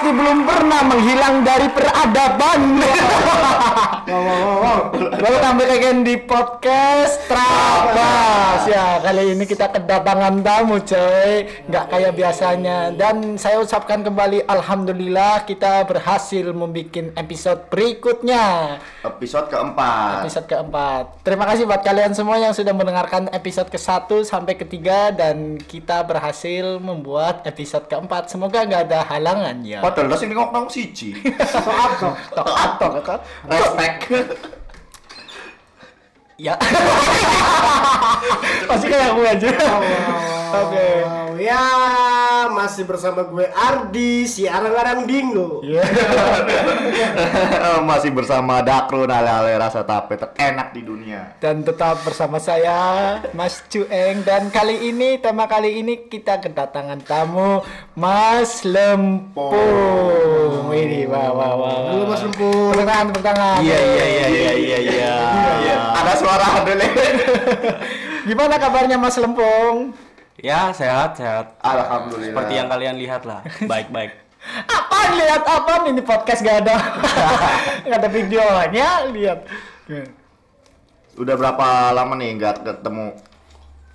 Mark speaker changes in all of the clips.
Speaker 1: pasti belum pernah menghilang dari peradaban.
Speaker 2: Wow, wow, wow,
Speaker 1: back again di podcast Trabas. Ya, kali ini kita kedatangan tamu, coy. Nggak kayak biasanya. Dan saya ucapkan kembali alhamdulillah kita berhasil membuat episode berikutnya.
Speaker 3: Episode keempat.
Speaker 1: Episode keempat. Terima kasih buat kalian semua yang sudah mendengarkan episode ke-1 sampai ketiga dan kita berhasil membuat episode keempat. Semoga nggak ada halangan ya.
Speaker 3: Padahal sing ngomong siji.
Speaker 2: Dong.
Speaker 1: Tok, tok, tok.
Speaker 3: Respect.
Speaker 1: Ya. Pasti kayak gue aja. Oke.
Speaker 2: Wow, ya masih bersama gue Ardi si arang-arang dingo.
Speaker 1: Iya.
Speaker 3: Masih bersama Dakro ale-ale rasa tape terenak di dunia.
Speaker 1: Dan tetap bersama saya Mas Cueng dan kali ini tema kali ini kita kedatangan tamu Mas Lempung. Ini wah wah wah.
Speaker 2: Halo Mas Lempung.
Speaker 1: Tepuk tangan, tepuk tangan.
Speaker 3: Iya iya iya iya iya iya. Ada suara dulu.
Speaker 1: Gimana kabarnya Mas Lempung?
Speaker 4: Ya sehat sehat.
Speaker 3: Alhamdulillah.
Speaker 4: Seperti yang kalian lihat lah. Baik baik.
Speaker 1: Apaan lihat apaan ini podcast gak ada gak ada videonya lihat
Speaker 3: Udah berapa lama nih nggak ketemu?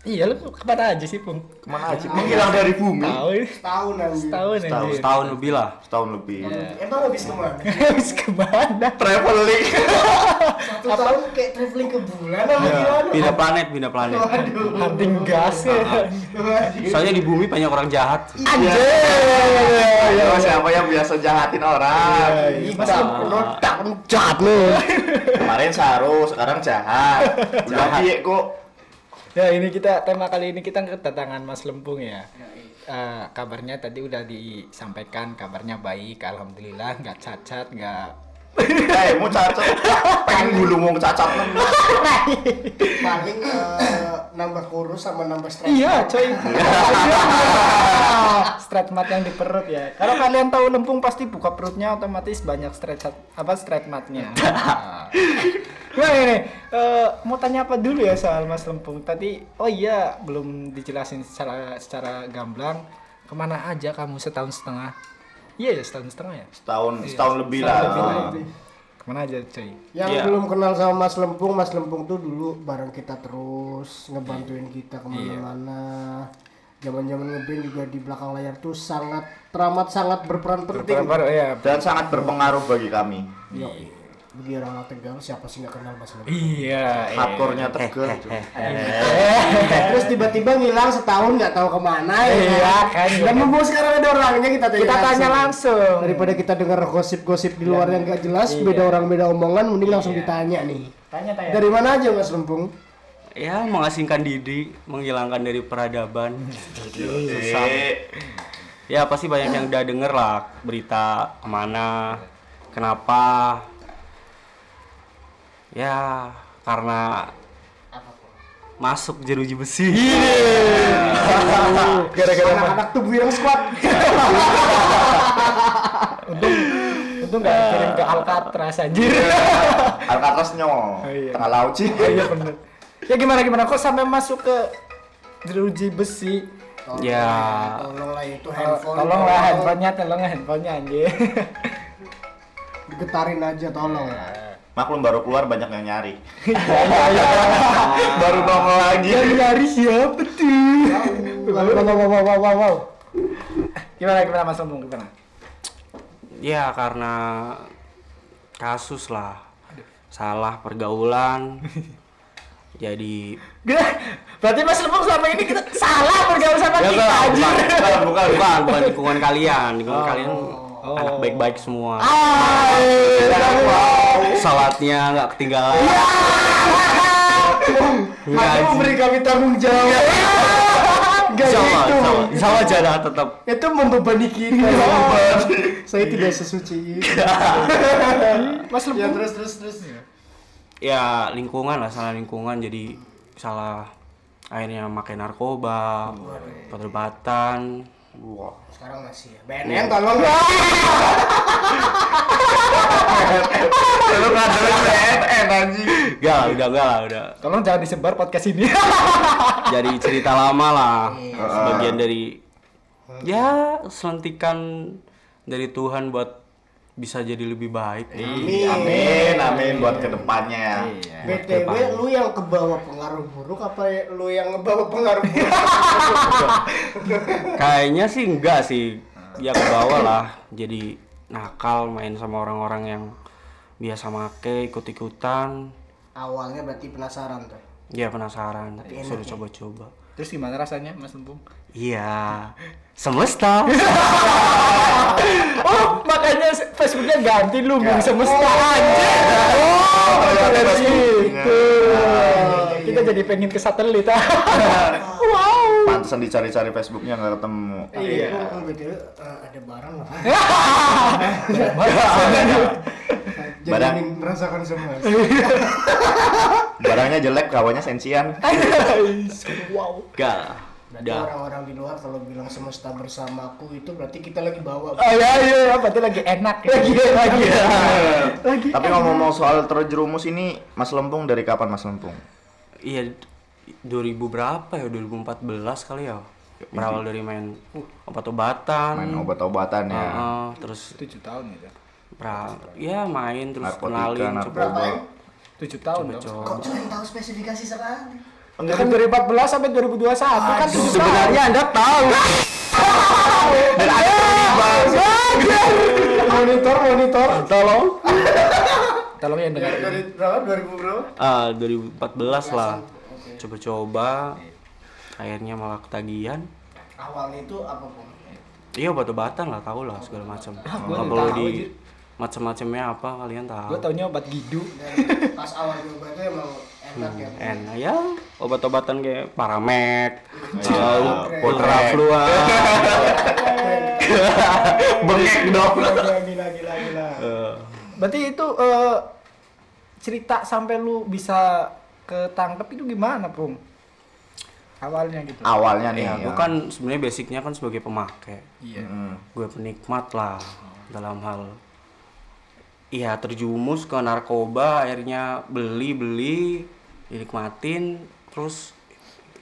Speaker 1: Iya lu ke mana aja sih pung
Speaker 3: Ke mana aja? Menghilang dari bumi.
Speaker 1: tahu ya.
Speaker 2: Setahun nanti.
Speaker 1: setahun
Speaker 3: Setahun,
Speaker 1: anjir.
Speaker 4: Setahun lebih lah.
Speaker 3: Setahun lebih.
Speaker 2: Emang habis ke mana?
Speaker 1: habis ke mana
Speaker 3: Traveling.
Speaker 2: Satu tahun kayak traveling ke bulan apa gimana?
Speaker 4: Pindah planet, pindah planet.
Speaker 2: Waduh.
Speaker 1: hunting gas ya
Speaker 2: Waduh.
Speaker 4: Soalnya di bumi banyak orang jahat.
Speaker 1: anjir
Speaker 3: Ayo, siapa yang biasa jahatin orang?
Speaker 2: Mas Lempung nodak jahat lu.
Speaker 3: Kemarin saru, sekarang jahat. Udah
Speaker 4: Jahat.
Speaker 3: piye kok?
Speaker 1: Ya ini kita tema kali ini kita kedatangan Mas Lempung ya. Eh, kabarnya tadi udah disampaikan kabarnya baik, alhamdulillah nggak cacat, nggak
Speaker 3: Eh, mau cacat. Pengen bulu mau cacat.
Speaker 2: Paling eh, nambah kurus sama nambah stres.
Speaker 1: Iya, coy. straight mat yang di perut ya. Kalau kalian tahu lempung pasti buka perutnya otomatis banyak straight apa straight matnya. Nah, ini eh, mau tanya apa dulu ya soal Mas Lempung tadi? Oh iya, belum dijelasin secara secara gamblang ke mana aja kamu setahun setengah? Iya ya setahun setengah ya.
Speaker 3: Setahun, setahun lebih
Speaker 1: Setahun
Speaker 3: lah.
Speaker 1: lebih lah itu. Ke mana aja coy?
Speaker 2: Yang
Speaker 4: Iya.
Speaker 2: belum kenal sama Mas Lempung, Mas Lempung tuh dulu bareng kita terus ngebantuin kita ke mana-mana. Zaman-zaman ngeband juga di belakang layar tuh sangat teramat sangat berperan penting.
Speaker 1: Baru ya.
Speaker 3: Dan sangat berpengaruh bagi kami.
Speaker 2: Yo, bagi orang Tegal siapa sih nggak kenal Mas Lempung?
Speaker 1: Iya. iya.
Speaker 3: Hardcore-nya tegal. cuy.
Speaker 2: Terus tiba-tiba ngilang setahun nggak tahu ke mana ya.
Speaker 1: Iya, kan.
Speaker 2: Dan mumpung sekarang ada orangnya kita tanya
Speaker 1: Kita tanya langsung.
Speaker 2: Daripada kita dengar gosip-gosip di luar yang nggak jelas, beda orang beda omongan, mending langsung ditanya nih.
Speaker 1: Tanya tanya.
Speaker 2: Dari mana aja Mas Lempung?
Speaker 4: Ya mengasingkan diri, menghilangkan dari peradaban. Susah.
Speaker 3: Eh,
Speaker 4: Ya pasti banyak yang udah denger lah berita ke mana, kenapa. Ya karena masuk jeruji besi.
Speaker 1: Gara-gara
Speaker 2: Anak-anak tubuh yang squad.
Speaker 1: untung untung nggak kirim ke Alcatraz anjir.
Speaker 3: Alcatraznya
Speaker 1: iya.
Speaker 3: tengah laut sih.
Speaker 1: Oh, iya bener. Ya gimana gimana kok sampai masuk ke jeruji besi?
Speaker 4: Ya
Speaker 2: Tolonglah itu
Speaker 1: Oh,
Speaker 2: handphone.
Speaker 1: tolonglah handphonenya, tolonglah handphonenya anjir.
Speaker 2: Digetarin aja tolong.
Speaker 3: Maklum baru keluar banyak yang nyari.
Speaker 1: Baru nongol lagi. Yang nyari siapa tuh? Wow wow wow wow wow, wow. Gimana gimana Mas Lempung gimana?
Speaker 4: ya karena kasus lah, salah pergaulan. Jadi
Speaker 1: Berarti Mas Lempung selama ini kita salah bergaul sama
Speaker 4: Ya,
Speaker 1: kita
Speaker 4: bukan,
Speaker 1: anjir.
Speaker 4: bukan, bukan, bukan, bukan lingkungan kalian, lingkungan kalian
Speaker 1: Oh.
Speaker 4: anak baik-baik semua.
Speaker 1: Wow.
Speaker 4: Salatnya nggak ketinggalan. Nggak,
Speaker 2: Aku memberi kami tanggung jawab. Gak gitu.
Speaker 4: insya Allah, insya Allah jadah tetap.
Speaker 2: Itu membebani kita. Saya tidak sesuci itu.
Speaker 1: Mas
Speaker 2: ya terus terus terus.
Speaker 4: Ya lingkungan lah, salah lingkungan jadi salah akhirnya makai narkoba, perdebatan.
Speaker 3: Wah.
Speaker 2: Sekarang masih ya. BNN tolong.
Speaker 3: Lu ngadelin BNN anjing.
Speaker 4: Gak udah gak lah, udah.
Speaker 1: Tolong jangan disebar podcast ini.
Speaker 4: Jadi cerita lama lah, sebagian dari ya selentikan dari Tuhan buat bisa jadi lebih baik.
Speaker 2: Amin.
Speaker 3: Amin, amin buat ke depannya.
Speaker 1: Iya.
Speaker 2: BTW lu yang kebawa pengaruh buruk apa ya lu yang ngebawa pengaruh buruk?
Speaker 4: Kayaknya sih enggak sih. Ya ke bawah lah. Jadi nakal main sama orang-orang yang biasa make ikut-ikutan.
Speaker 2: Awalnya berarti penasaran tuh.
Speaker 4: Ya penasaran, sudah coba-coba.
Speaker 1: Terus gimana rasanya Mas Lempung?
Speaker 4: Iya, semesta.
Speaker 1: Oh, makanya Facebooknya ganti lu Bung Semesta aja. Oh, dari situ. Kita jadi pengen ke satelit. wow.
Speaker 3: Pantesan dicari-cari Facebooknya nggak ketemu.
Speaker 1: Iya.
Speaker 2: itu kan BTW eh, ada barang lah. Jadi
Speaker 3: Barang.
Speaker 2: merasakan semua.
Speaker 3: Barangnya jelek, kawannya sensian.
Speaker 1: wow.
Speaker 4: Enggak.
Speaker 2: Berarti orang-orang di luar kalau bilang semesta bersamaku itu berarti kita lagi bawa.
Speaker 1: Oh iya iya, berarti lagi enak ya. Lagi lagi. Lagi.
Speaker 3: Tapi ngomong-ngomong soal terjerumus ini, Mas Lempung dari kapan Mas Lempung?
Speaker 4: Iya 2000 berapa ya? 2014 kali ya. Berawal dari main obat-obatan.
Speaker 3: Main obat-obatan ya.
Speaker 4: Heeh, terus
Speaker 1: 7 tahun itu.
Speaker 4: Pra, ya main terus
Speaker 3: Narkotika,
Speaker 4: kenalin
Speaker 3: narkoba.
Speaker 4: coba
Speaker 2: ya?
Speaker 1: 7 tahun dong.
Speaker 4: coba.
Speaker 2: Kok cuma tahu spesifikasi sekali?
Speaker 1: Enggak kan 2014 sampai 2021 kan 7 tahun.
Speaker 4: Sebenarnya Anda tahu.
Speaker 1: monitor monitor tolong tolong yang dengar
Speaker 2: Dari berapa? 2000 berapa?
Speaker 4: Ah, 2014 lah. Coba-coba akhirnya malah ketagihan.
Speaker 2: Awalnya itu apa pun?
Speaker 4: Iya obat-obatan lah tahu lah segala macam.
Speaker 1: Ah, gua
Speaker 4: Nggak
Speaker 1: nggak
Speaker 4: perlu di. Macam-macamnya apa kalian tahu.
Speaker 1: gue taunya obat gidu
Speaker 2: Dan pas awal itu emang enak ya.
Speaker 4: Enak ya obat-obatan kayak Paramek,
Speaker 3: Iya,
Speaker 4: uh,
Speaker 3: Polrek.
Speaker 4: Ultrafluan.
Speaker 3: Bengek dong.
Speaker 1: gila gila gila gila berarti itu eh, cerita sampai lu bisa ketangkep itu gimana pung awalnya gitu
Speaker 3: Awalnya nih.
Speaker 4: Ya,
Speaker 3: ya.
Speaker 4: gue kan sebenarnya basicnya kan sebagai pemakai.
Speaker 1: iya
Speaker 3: Hmm.
Speaker 4: Gue penikmat lah dalam hal Iya terjumus ke narkoba akhirnya beli beli dinikmatin terus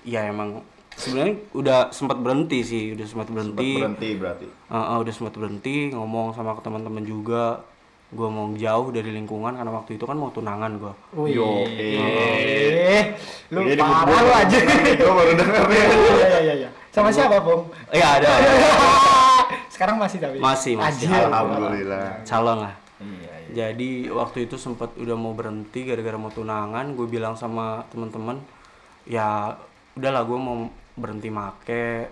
Speaker 4: ya emang sebenarnya udah sempat berhenti sih udah sempat
Speaker 3: Sempat
Speaker 4: berhenti
Speaker 3: berhenti berarti.
Speaker 4: Uh, uh, udah sempat berhenti ngomong sama teman-teman juga gue mau jauh dari lingkungan karena waktu itu kan mau tunangan gue
Speaker 3: Yo,
Speaker 1: eh, lu
Speaker 3: Ini
Speaker 1: parah
Speaker 3: gua-
Speaker 1: lu aja.
Speaker 3: Gue baru denger nih.
Speaker 1: Iya iya iya. Sama siapa, Bung?
Speaker 4: ya ada
Speaker 1: Sekarang masih tapi.
Speaker 4: Masih, masih.
Speaker 1: Anjir.
Speaker 3: Alhamdulillah.
Speaker 4: calon lah
Speaker 1: Iya, iya.
Speaker 4: Jadi waktu itu sempat udah mau berhenti gara-gara mau tunangan gue bilang sama teman-teman ya udahlah gue mau berhenti make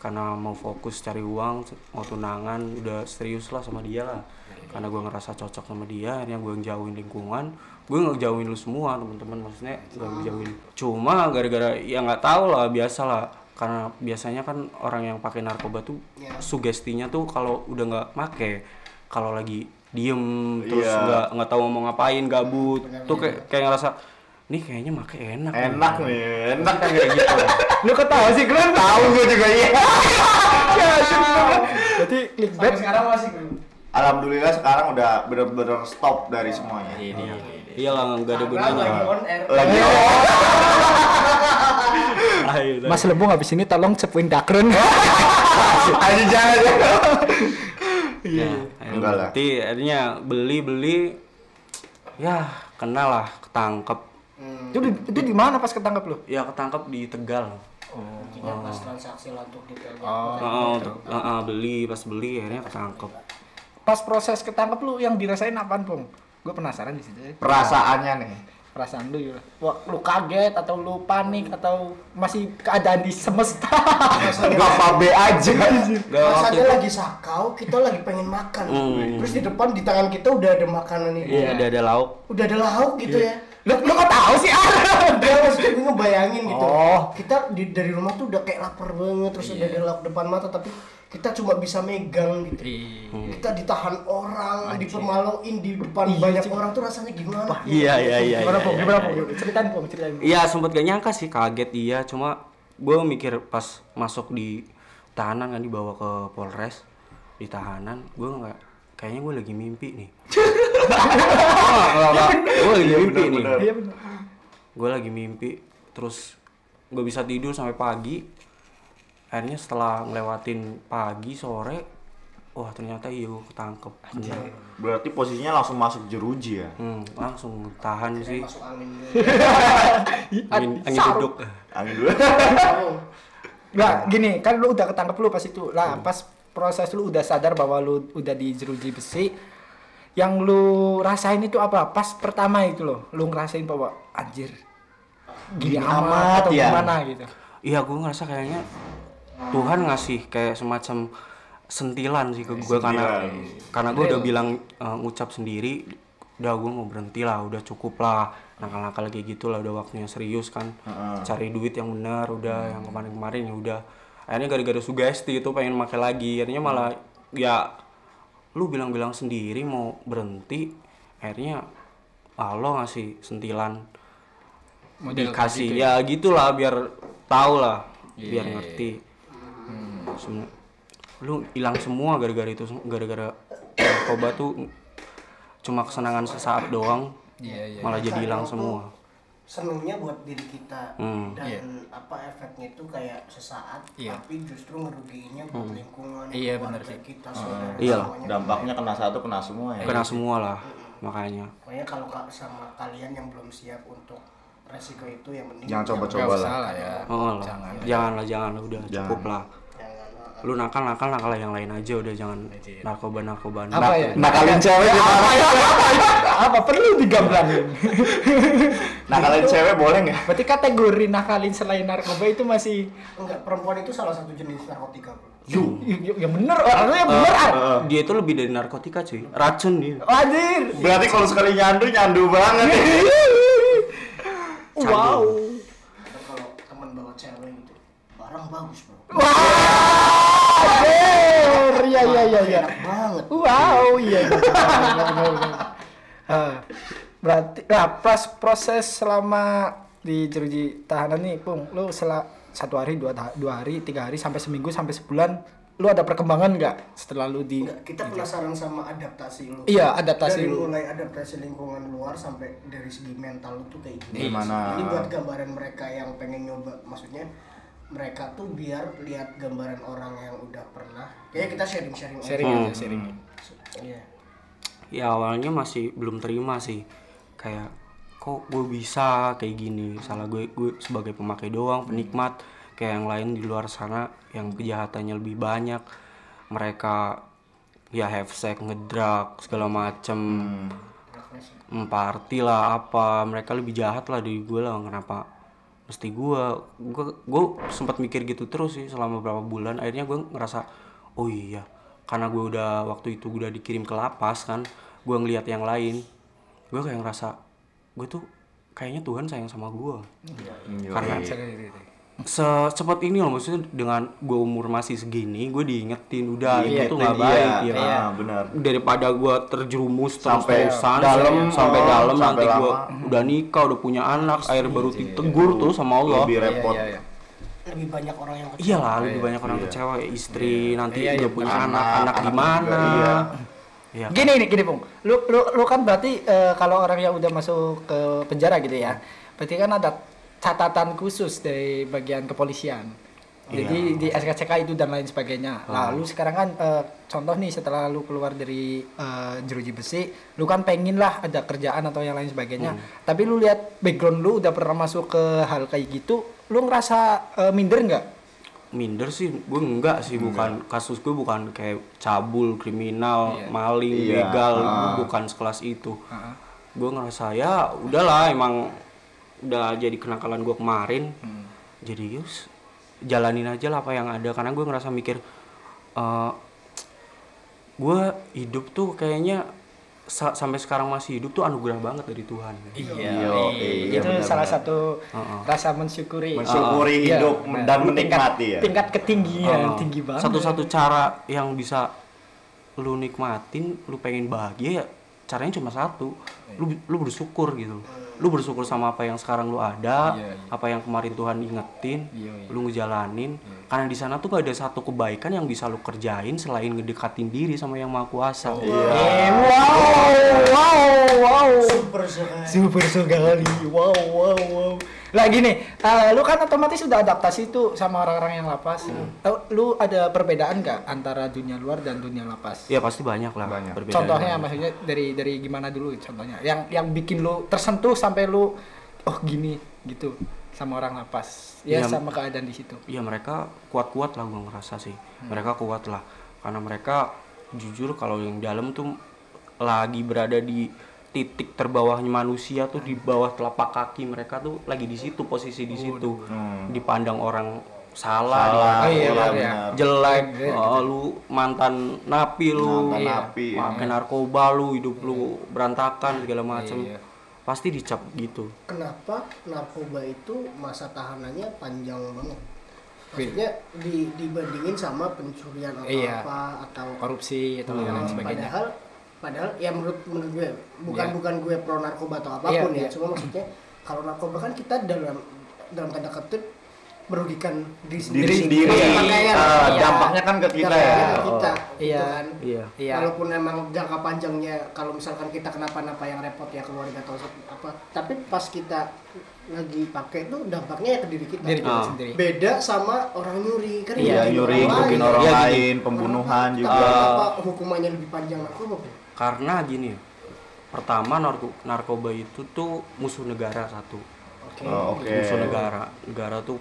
Speaker 4: karena mau fokus cari uang mau tunangan udah serius lah sama dia lah. Karena gue ngerasa cocok sama dia akhirnya gue jauhin lingkungan. Gue ngejauhin lu semua teman-teman maksudnya gak ngejauhin. Cuma gara-gara ya nggak tahu lah biasa lah. Karena biasanya kan orang yang pakai narkoba tuh sugestinya tuh kalau udah nggak make kalau lagi diem terus
Speaker 3: Iya.
Speaker 4: nggak nggak tahu mau ngapain gabut tuh kayak kayak ngerasa nih kayaknya make enak nih."
Speaker 3: Enak nih, enak
Speaker 4: kan kayak gitu
Speaker 1: Lu kok tahu sih, Glenn?
Speaker 3: Tahu gue juga iya.
Speaker 1: Berarti clickbait.
Speaker 2: sekarang masih.
Speaker 3: Alhamdulillah sekarang udah bener-bener stop dari semuanya.
Speaker 4: iya lah nggak ada
Speaker 2: lagi
Speaker 4: gunanya
Speaker 2: on air.
Speaker 3: Lagi
Speaker 4: Ayo, dah.
Speaker 1: Mas Lembung habis ini tolong cepuin dakren.
Speaker 3: aja jangan.
Speaker 4: Iya,
Speaker 3: Enggak lah.
Speaker 4: berarti akhirnya beli beli ya kenal lah ketangkep
Speaker 1: itu di, itu di mana pas ketangkep lu?
Speaker 4: ya ketangkep di Tegal
Speaker 2: Intinya pas transaksi lah untuk detailnya.
Speaker 4: Oh, untuk ah, ah, beli pas beli akhirnya ketangkep
Speaker 1: Pas proses ketangkep lu yang dirasain apaan, Pung? Gue penasaran di situ.
Speaker 3: Perasaannya nih.
Speaker 1: Perasaan lu? Wah, lu kaget atau lu panik atau masih keadaan di semesta?
Speaker 3: Apa B aja.
Speaker 2: Ada
Speaker 4: itu
Speaker 2: lagi sakau, kita lagi pengen makan.
Speaker 4: Hmm.
Speaker 2: Terus di depan di tangan kita udah ada makanan ini.
Speaker 4: iya ada ada lauk
Speaker 2: Udah ada lauk gitu ya.
Speaker 1: lu, lu kok tahu sih? Ah?
Speaker 2: Dia maksudnya gue ngebayangin gitu.
Speaker 1: Oh.
Speaker 2: Kita di, dari rumah tuh udah kayak lapar banget, terus udah ada lauk depan mata, tapi kita cuma bisa megang gitu. Kita ditahan orang, dipermaluin di depan banyak orang tuh rasanya gimana?
Speaker 4: iya iya iya
Speaker 1: Gimana,
Speaker 4: iya,
Speaker 1: Pung?
Speaker 4: iya,
Speaker 1: Gimana,
Speaker 4: iya.
Speaker 1: Pung? Ceritain. Ceritain.
Speaker 4: Iya sempet gak nyangka sih kaget iya cuma gue mikir pas masuk di tahanan kan dibawa ke Polres di tahanan gue nggak kayaknya gue lagi mimpi nih gue lagi mimpi nih
Speaker 1: Iya
Speaker 4: gue lagi mimpi terus gue bisa tidur sampai pagi akhirnya setelah ngelewatin pagi sore wah ternyata iya gue ketangkep
Speaker 3: Berarti posisinya langsung masuk jeruji ya?
Speaker 4: hmm, langsung tahan sih
Speaker 2: masuk angin
Speaker 4: angin, angin duduk
Speaker 3: Angin dulu.
Speaker 1: Nah, gini, kan lu udah ketangkep lu pas itu. Lah, pas proses lu udah sadar bahwa lu udah di jeruji besi, yang lu rasain itu apa? Pas pertama itu loh, lu ngerasain bahwa anjir gini
Speaker 3: Gini
Speaker 1: amat,
Speaker 3: amat
Speaker 1: atau
Speaker 3: ya.
Speaker 1: gimana gitu.
Speaker 4: iya gue ngerasa kayaknya Tuhan ngasih kayak semacam sentilan sih ke gue karena
Speaker 3: Sentilan.
Speaker 4: karena gue udah bilang eh, ngucap sendiri udah gue mau berhenti lah udah cukup lah. Nakal-nakal kayak gitu lah udah waktunya serius kan. Cari duit yang benar udah yang kemarin-kemarin ya udah. Akhirnya gara-gara sugesti itu pengen pakai lagi akhirnya malah ya lu bilang-bilang sendiri mau berhenti akhirnya Allah ngasih sentilan.
Speaker 1: Model
Speaker 4: dikasih ya gitulah biar tahu lah biar ngerti Sem- lu hilang semua gara-gara itu gara-gara narkoba tuh cuma kesenangan sesaat doang
Speaker 1: Iya, iya.
Speaker 4: malah jadi hilang semua
Speaker 2: senengnya buat diri kita
Speaker 4: Hmm.
Speaker 2: dan apa efeknya itu kayak sesaat
Speaker 1: Iya.
Speaker 2: tapi justru ngerugiinnya buat lingkungan
Speaker 1: Iya,
Speaker 2: keluarga
Speaker 1: bener sih.
Speaker 2: kita saudara
Speaker 4: Iya.
Speaker 3: Dampaknya kena satu kena semua ya.
Speaker 4: kena semua lah makanya
Speaker 2: Pokoknya kalau sama kalian yang belum siap untuk resiko itu yang mending
Speaker 3: Jangan coba-coba lah.
Speaker 1: ya.
Speaker 4: oh lah
Speaker 1: Jangan.
Speaker 4: jangan lah jangan lah udah
Speaker 3: Jangan.
Speaker 4: cukup lah
Speaker 2: jangan uh,
Speaker 4: lu nakal nakal nakal yang lain aja udah jangan narkoba narkobaan
Speaker 1: Apa ya?
Speaker 3: Nakalin cewek gimana?
Speaker 1: Apa perlu digamblangin?
Speaker 3: Nakalin cewek boleh nggak?
Speaker 1: Berarti kategori nakalin selain narkoba itu masih
Speaker 2: enggak perempuan itu salah satu jenis narkotika bro
Speaker 1: Yuh, yang bener, orangnya yang bener ah.
Speaker 4: dia itu lebih dari narkotika cuy racun dia
Speaker 1: Anjir.
Speaker 3: Berarti kalau sekali nyandu nyandu banget. ya.
Speaker 1: Wow.
Speaker 2: Dan kalau teman bawa cewek gitu barang bagus bro
Speaker 1: Wah, anjir. Iya iya iya iya.
Speaker 2: enak banget
Speaker 1: Wow, iya. iya. Benar, benar. Ah, berarti nah pas proses selama di jeruji tahanan nih, Pung, lu setelah satu hari, dua, dua hari, tiga hari, sampai seminggu, sampai sebulan, lu ada perkembangan nggak setelah lu di
Speaker 2: Enggak, kita penasaran sama adaptasi lu.
Speaker 1: Iya, adaptasi
Speaker 2: dari
Speaker 1: lu.
Speaker 2: mulai adaptasi lingkungan luar sampai dari segi mental lu tuh kayak gini.
Speaker 3: Gimana?
Speaker 2: ini buat gambaran mereka yang pengen nyoba. Maksudnya mereka tuh biar lihat gambaran orang yang udah pernah. Kayak kita sharing sharing
Speaker 1: sharing aja, sharing.
Speaker 2: iya.
Speaker 4: Ya awalnya masih belum terima sih. Kayak kok gue bisa kayak gini? Salah gue gue sebagai pemakai doang penikmat kayak yang lain di luar sana yang kejahatannya lebih banyak. Mereka ya have sex ngedrug segala macem. Hmm, party lah apa. Mereka lebih jahat lah dari gue lah kenapa mesti gue. Gue gue sempat mikir gitu terus sih selama beberapa bulan. Akhirnya gue ngerasa oh iya karena gue udah waktu itu udah dikirim ke lapas kan gue ngelihat yang lain gue kayak ngerasa gue tuh kayaknya Tuhan sayang sama gue. Karena secepat ini loh maksudnya dengan gue umur masih segini gue diingetin udah itu tuh nggak
Speaker 3: Diingetin,
Speaker 4: baik
Speaker 3: iya.
Speaker 4: ya
Speaker 3: benar.
Speaker 4: daripada gue terjerumus
Speaker 3: Sampai
Speaker 4: terus-terusan
Speaker 3: dalam,
Speaker 4: sampai
Speaker 3: oh,
Speaker 4: dalam
Speaker 3: sampai
Speaker 4: nanti gue udah nikah udah punya anak air baru ditegur tuh sama Allah
Speaker 3: Lebih repot.
Speaker 2: lebih banyak orang yang kecewa
Speaker 4: iyalah lebih banyak orang kecewa ya, istri nanti
Speaker 1: Iya,
Speaker 4: udah
Speaker 1: iya,
Speaker 4: punya
Speaker 3: benar.
Speaker 4: anak anak
Speaker 3: Anak
Speaker 4: gimana
Speaker 3: iya.
Speaker 4: Iya.
Speaker 1: Gini nih, gini Pung. Lu, lu, lu kan berarti eh, kalau orang yang udah masuk ke penjara gitu ya, berarti kan ada catatan khusus dari bagian kepolisian. Jadi di SKCK itu dan lain sebagainya. Nah, lu sekarang kan eh, contoh nih setelah lu keluar dari eh, jeruji besi, lu kan pengen lah ada kerjaan atau yang lain sebagainya. Tapi lu lihat background lu udah pernah masuk ke hal kayak gitu, lu ngerasa eh, minder nggak?
Speaker 4: minder sih gue enggak sih bukan kasus gue bukan kayak cabul kriminal maling
Speaker 3: Iya,
Speaker 4: begal
Speaker 3: ah.
Speaker 4: Bukan sekelas itu gue ngerasa ya udahlah emang udah jadi kenakalan gue kemarin jadi yus jalanin aja lah apa yang ada karena gue ngerasa mikir eh gue hidup tuh kayaknya sa- sampai sekarang masih hidup tuh anugerah banget dari Tuhan
Speaker 1: Iya,
Speaker 3: Iya, iya,
Speaker 1: itu
Speaker 3: benar,
Speaker 1: salah
Speaker 3: benar.
Speaker 1: satu rasa mensyukuri.
Speaker 3: Mensyukuri
Speaker 1: Iya,
Speaker 3: hidup
Speaker 1: nah,
Speaker 3: dan
Speaker 1: tingkat-
Speaker 3: menikmati ya.
Speaker 1: Tingkat ketinggian
Speaker 4: Oh,
Speaker 1: tinggi banget.
Speaker 4: Satu-satu cara yang bisa lu nikmatin, lu pengen bahagia ya caranya cuma satu. Lu lu bersyukur gitu. Lu bersyukur sama apa yang sekarang lu ada,
Speaker 1: Iya, iya.
Speaker 4: apa yang kemarin Tuhan ingetin,
Speaker 1: Iya, iya.
Speaker 4: lu ngejalanin. Karena di sana tuh gak ada satu kebaikan yang bisa lu kerjain selain ngedekatin diri sama yang Maha Kuasa.
Speaker 1: Eh, wow, wow, wow.
Speaker 2: super sekali
Speaker 1: Super sekali. Wow, wow, wow. Lah gini, eh, lu kan otomatis sudah adaptasi tuh sama orang-orang yang lapas. Eh, Lu ada perbedaan nggak antara dunia luar dan dunia lapas?
Speaker 4: Ya pasti banyak lah
Speaker 3: Banyak.
Speaker 4: perbedaan.
Speaker 1: Contohnya maksudnya dari dari gimana dulu contohnya? Yang yang bikin lu tersentuh sampai lu oh gini gitu sama orang lapas. Ya
Speaker 4: Iya.
Speaker 1: sama keadaan di situ.
Speaker 4: ya mereka kuat-kuat lah gue ngerasa sih mereka kuat lah karena mereka jujur kalau yang dalam tuh lagi berada di titik terbawahnya manusia tuh di bawah telapak kaki mereka tuh lagi di situ posisi di situ. Dipandang orang salah,
Speaker 3: Salah,
Speaker 1: Oh, iya,
Speaker 3: iya,
Speaker 1: iya.
Speaker 4: jelek
Speaker 1: Iya,
Speaker 4: oh, lu mantan napi lu
Speaker 3: Mantan
Speaker 1: Iya.
Speaker 3: napi,
Speaker 4: pakai narkoba lu hidup lu berantakan segala macam
Speaker 1: Iya.
Speaker 4: pasti dicap gitu.
Speaker 2: Kenapa narkoba itu masa tahanannya panjang banget? Maksudnya di, dibandingin sama pencurian atau
Speaker 1: Iya.
Speaker 2: apa atau
Speaker 1: Korupsi atau
Speaker 2: Hmm,
Speaker 1: lain sebagainya.
Speaker 2: padahal padahal ya menurut menurut gue bukan
Speaker 1: Iya.
Speaker 2: bukan gue pro narkoba atau apa pun
Speaker 1: Iya,
Speaker 2: ya
Speaker 1: iya.
Speaker 2: cuma maksudnya kalau narkoba kan kita dalam dalam tanda kutip merugikan diri sendiri
Speaker 3: Diri sendiri.
Speaker 2: Pakaian,
Speaker 3: Ah,
Speaker 2: iya.
Speaker 3: dampaknya kan ke kita
Speaker 2: Dampaknya
Speaker 3: ya.
Speaker 2: ke kita,
Speaker 3: Oh.
Speaker 2: gitu
Speaker 1: Iya.
Speaker 2: kan.
Speaker 4: iya
Speaker 1: Iya.
Speaker 2: Walaupun emang jangka panjangnya kalau misalkan kita kenapa-napa yang repot ya keluarga atau apa, tapi pas kita lagi pakai tuh dampaknya ya ke diri kita.
Speaker 1: Diri kita
Speaker 4: Ah.
Speaker 1: sendiri.
Speaker 2: Beda sama orang nyuri kan
Speaker 1: Iya,
Speaker 3: Iya, nyuri,
Speaker 2: orang
Speaker 3: ngerugiin
Speaker 2: lain.
Speaker 3: orang
Speaker 4: Iya, gitu.
Speaker 3: lain, pembunuhan
Speaker 2: Tapi
Speaker 3: juga.
Speaker 2: Kenapa hukumannya lebih panjang narkoba?
Speaker 4: Karena gini pertama narko- narkoba itu tuh musuh negara satu.
Speaker 2: Oke.
Speaker 3: Oh,
Speaker 4: musuh negara. Negara tuh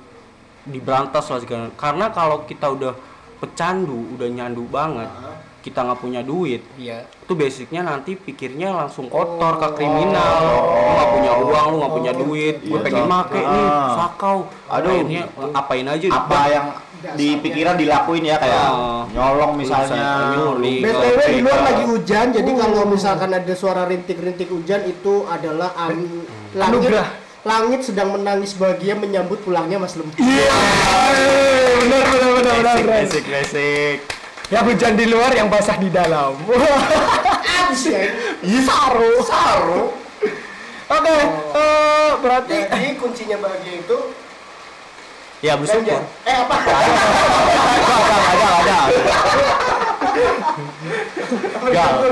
Speaker 4: diberantas lah segala. Karena kalau kita udah pecandu udah nyandu banget
Speaker 2: Ah.
Speaker 4: kita nggak punya duit
Speaker 1: Iya.
Speaker 4: itu basicnya nanti pikirnya langsung kotor ke kriminal. Lu nggak punya uang lu nggak punya duit gue
Speaker 3: Iya,
Speaker 4: pengen make nih
Speaker 3: Ah.
Speaker 4: sakau.
Speaker 3: Aduh.
Speaker 4: akhirnya apain aja?
Speaker 3: Apa yang di pikiran dilakuin ya kayak
Speaker 4: Ah.
Speaker 3: nyolong misalnya,
Speaker 4: nyuri.
Speaker 2: BTW di luar
Speaker 3: Iya.
Speaker 2: lagi hujan, jadi kalau misalkan ada suara rintik-rintik hujan itu adalah an- langit,
Speaker 1: Anugerah.
Speaker 2: langit sedang menangis bahagia menyambut pulangnya Mas Lempung.
Speaker 1: Iya. Benar benar benar benar.
Speaker 3: Basic,
Speaker 1: benar.
Speaker 3: basic, basic.
Speaker 1: Yang hujan di luar yang basah di dalam.
Speaker 2: Abis ya.
Speaker 1: Saru. Saru. Oke, eh, berarti
Speaker 2: Jadi kuncinya bahagia itu
Speaker 4: Ya bersyukur.
Speaker 2: Eh apa?
Speaker 3: Ada, ada,
Speaker 4: ada.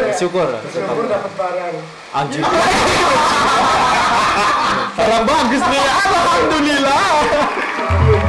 Speaker 4: bersyukur.
Speaker 2: Bersyukur ya? dapat barang.
Speaker 4: Anjir.
Speaker 1: Barang bagus nih. Alhamdulillah.